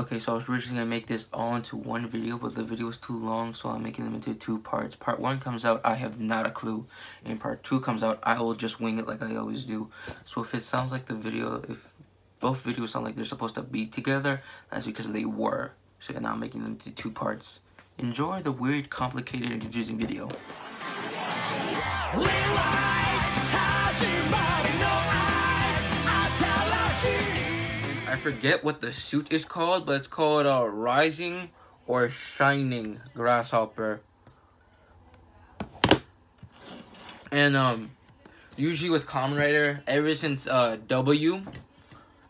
Okay, so I was originally gonna make this all into one video, but the video was too long, so I'm making them into two parts. Part one comes out, I have not a clue, and part two comes out, I will just wing it like I always do. So if it sounds like the video, if both videos sound like they're supposed to be together, that's because they were. So now I'm making them into two parts. Enjoy the weird, complicated, and confusing video. Forget what the suit is called, but it's called a uh, Rising or Shining Grasshopper. And um, usually with Kamen Rider, ever since uh, W,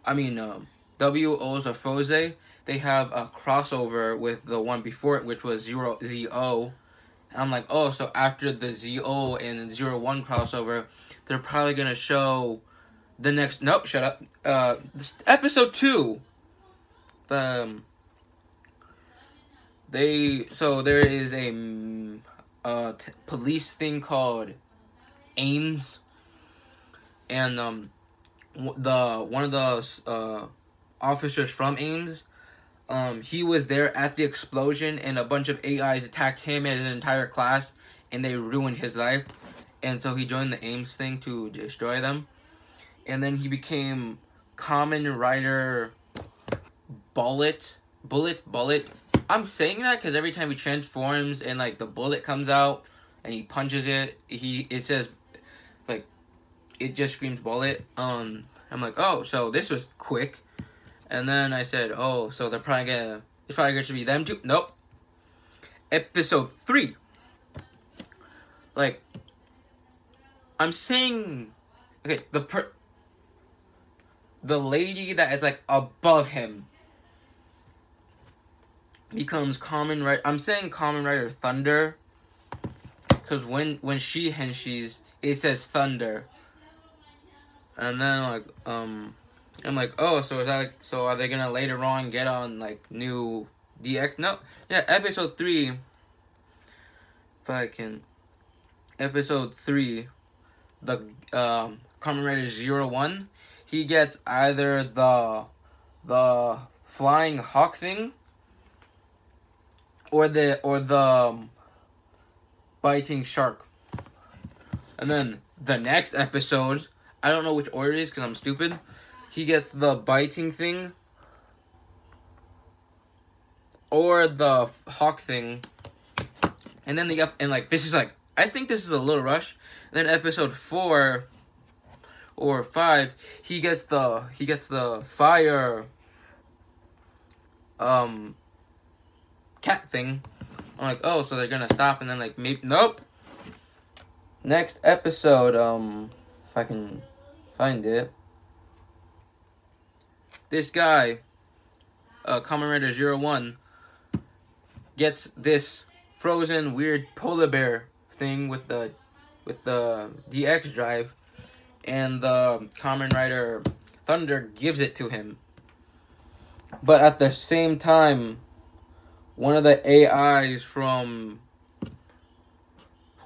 I mean uh, W O's a Froze, they have a crossover with the one before it, which was Zero Z O. And I'm like, oh, so after the Z O and Zero One crossover, they're probably gonna show the next nope shut up. Uh this, episode two. Um they so there is a uh police thing called ames. And um the one of the uh officers from ames um he was there at the explosion and a bunch of ais attacked him and his entire class and they ruined his life. And so he joined the ames thing to destroy them and then he became Kamen Rider Bullet. Bullet, Bullet. I'm saying that because every time he transforms and like the bullet comes out and he punches it, he it says like it just screams bullet. Um, I'm like, oh, so this was quick. And then I said, oh, so they're probably gonna it's probably gonna be them too. Nope. Episode three. Like, I'm saying, okay, the per the lady that is like above him becomes common right I'm saying Kamen Rider Thunder because when when she henshies, it says Thunder, and then like um, I'm like oh so is that like, so are they gonna later on get on like new DX? No, yeah, episode three. If I can, episode three, the um Kamen Rider Zero One he gets either the the flying hawk thing or the or the um, biting shark. And then the next episode, I don't know which order it is because I'm stupid. He gets the biting thing or the hawk thing. And then the up and like this is like I think this is a little rush. And then episode four or five, he gets the he gets the fire um cat thing. I'm like, oh, so they're gonna stop and then like maybe nope. Next episode, um if I can find it. This guy, uh Kamen Rider Zero One, gets this frozen weird polar bear thing with the with the DX drive and the Kamen Rider Thunder gives it to him. But at the same time, one of the AIs from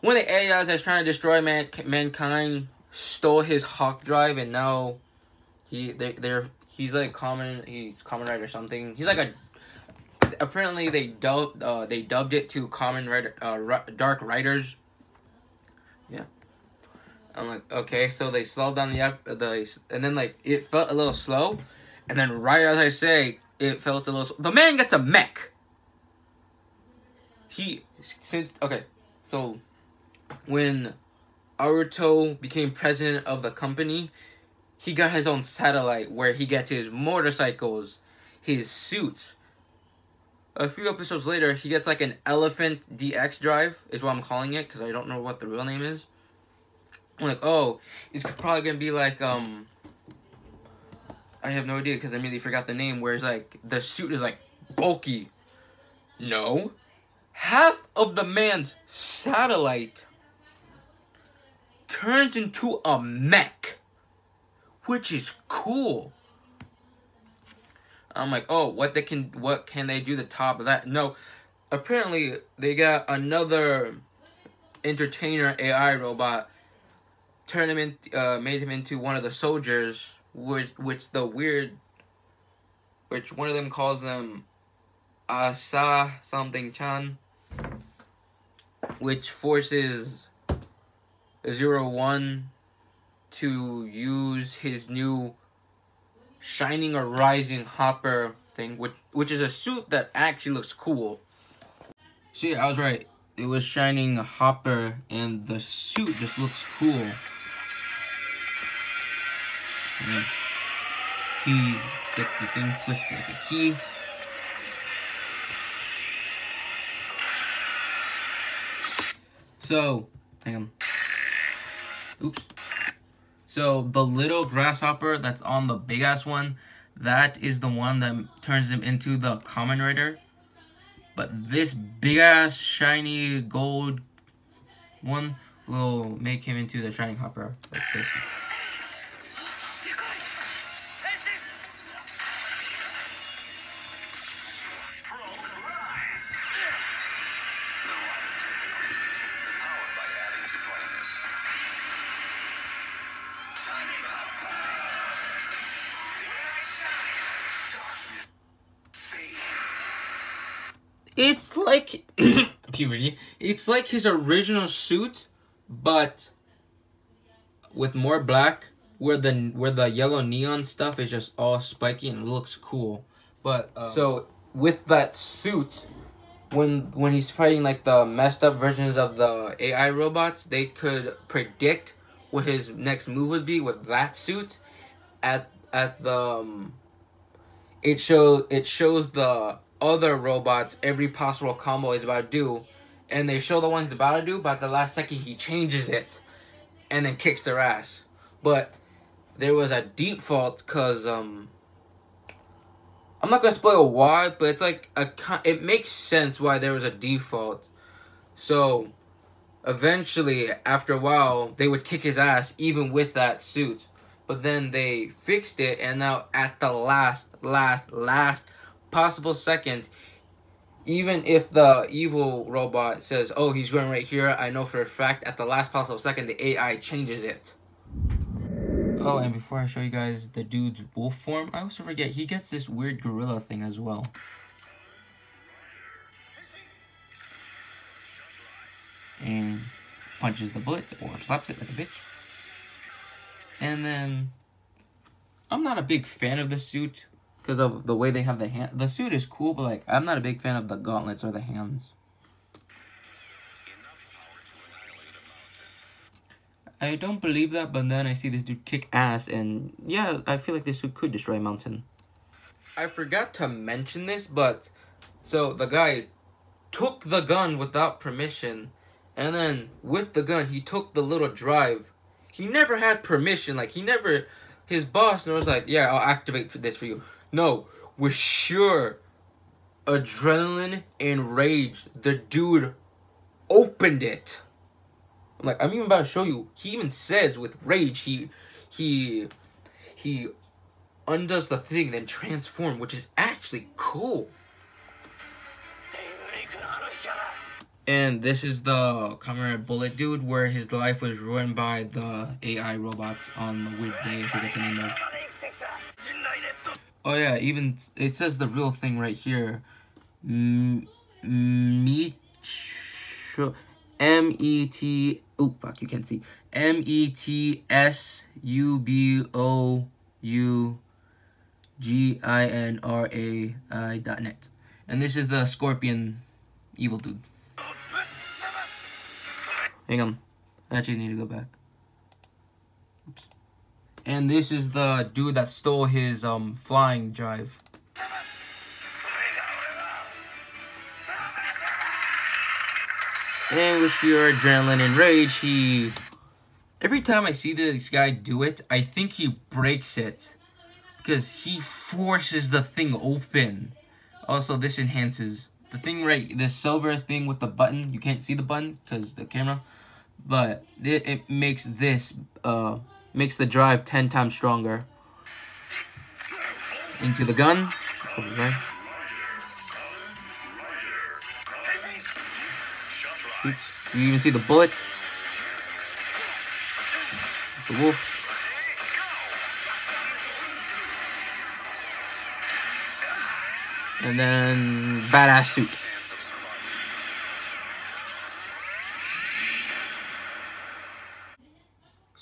one of the AIs that's trying to destroy man, mankind stole his Hawk Drive, and now he they they're he's like common he's Kamen Rider something. He's like a apparently they dubbed uh, they dubbed it to Kamen Rider uh, Dark Riders. Yeah. I'm like, okay, so they slowed down the up the and then like it felt a little slow, and then right as I say, it felt a little. The man gets a mech. He since okay, so when Aruto became president of the company, he got his own satellite where he gets his motorcycles, his suits. A few episodes later, he gets like an elephant DX drive, is what I'm calling it, because I don't know what the real name is. I'm like, oh, it's probably gonna be like um. I have no idea because I immediately forgot the name. Where it's like the suit is like bulky. No, half of the man's satellite turns into a mech, which is cool. I'm like, oh, what they can, what can they do the top of that? No, apparently they got another entertainer AI robot turned him in, uh, made him into one of the soldiers, which which the weird which one of them calls them Asa something Chan, which forces Zero One to use his new Shining or Rising Hopper thing, which which is a suit that actually looks cool. See, I was right. It was Shining Hopper, and the suit just looks cool. And he gets the thing twisted like a key. So, hang on. Oops. So the little grasshopper that's on the big ass one, that is the one that turns him into the Kamen Rider. But this big ass shiny gold one will make him into the shining hopper like It's like puberty. It's like his original suit, but with more black. Where the where the yellow neon stuff is just all spiky and looks cool. But um, so with that suit, when when he's fighting like the messed up versions of the AI robots, they could predict what his next move would be with that suit. At at the um, it show it shows the other robots every possible combo he's about to do, and they show the one he's about to do, but the last second he changes it, and then kicks their ass. But there was a default because um, I'm not gonna spoil why, but it's like a it makes sense why there was a default. So eventually, after a while, they would kick his ass even with that suit. But then they fixed it, and now at the last, last, last possible second, even if the evil robot says, oh, he's going right here, I know for a fact at the last possible second, the AI changes it. Oh, and before I show you guys the dude's wolf form, I also forget, he gets this weird gorilla thing as well. And punches the bullet, or slaps it like a bitch. And then, I'm not a big fan of the suit because of the way they have the hand. The suit is cool, but like I'm not a big fan of the gauntlets or the hands. I don't believe that, but then I see this dude kick ass, and yeah, I feel like this suit could destroy a mountain. I forgot to mention this, but so the guy took the gun without permission, and then with the gun, he took the little drive. He never had permission, like he never. His boss knows, like, yeah, I'll activate for this for you. No, with sure adrenaline and rage, the dude opened it. I'm like, I'm even about to show you. He even says with rage, he he he undoes the thing, then transform, which is actually cool. And this is the Comrade Bullet dude, where his life was ruined by the AI robots on the weird day, the name of. Oh yeah, even it says the real thing right here. m-e-t oh fuck you can't see M E T S U B O U G I N R A I dot net. And this is the scorpion evil dude. Hang on. I actually need to go back. And this is the dude that stole his um flying drive. And with your adrenaline and rage, he... Every time I see this guy do it, I think he breaks it. Because he forces the thing open. Also, this enhances... The thing right, the silver thing with the button, you can't see the button because the camera. But it, it makes this uh, makes the drive 10 times stronger. Into the gun. Oops. You even see the bullet. The wolf. And then badass suit.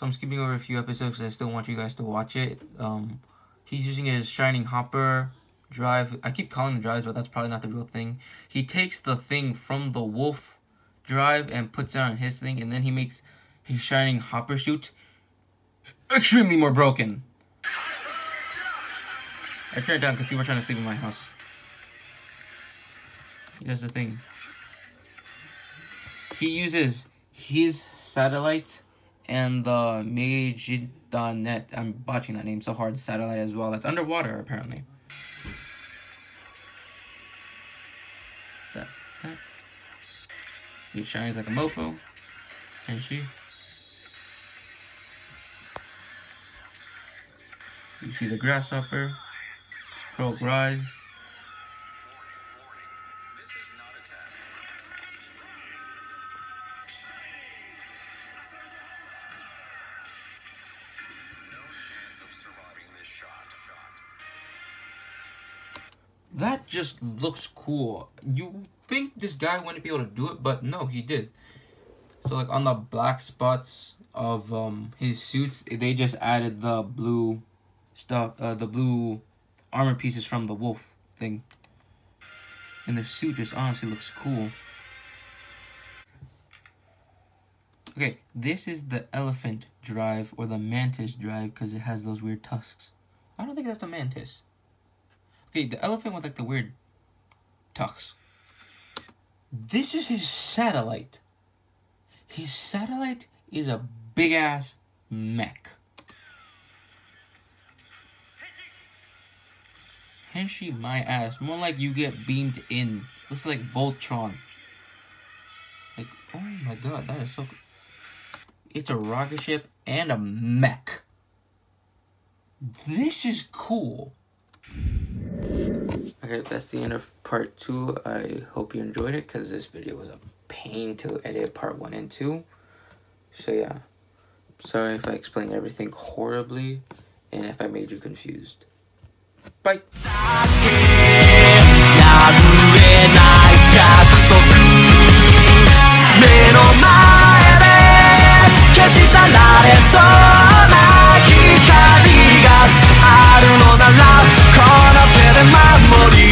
So I'm skipping over a few episodes because I still want you guys to watch it. Um, he's using his Shining Hopper drive. I keep calling the drives, but that's probably not the real thing. He takes the thing from the Wolf drive and puts it on his thing, and then he makes his Shining Hopper suit extremely more broken. I turned it down because people are trying to sleep in my house. Here's the thing. He uses his satellite and the Mage.net. I'm botching that name so hard. Satellite as well. That's underwater apparently. That, that. He shines like a mofo, and she. You see the grasshopper, Progrise. That just looks cool. You think this guy wouldn't be able to do it, but no, he did. So like on the black spots of um his suits, they just added the blue stuff, uh, the blue armor pieces from the wolf thing. And the suit just honestly looks cool. Okay, this is the elephant drive or the mantis drive because it has those weird tusks. I don't think that's a mantis. Okay, the elephant with like the weird tucks. This is his satellite. His satellite is a big ass mech. Henshi my ass. More like you get beamed in. Looks like Voltron. Like, oh my god, that is so It's a rocket ship and a mech. This is cool. Okay, that's the end of part two. I hope you enjoyed it because this video was a pain to edit part one and two. So yeah, sorry if I explained everything horribly and if I made you confused. Bye. mamma morire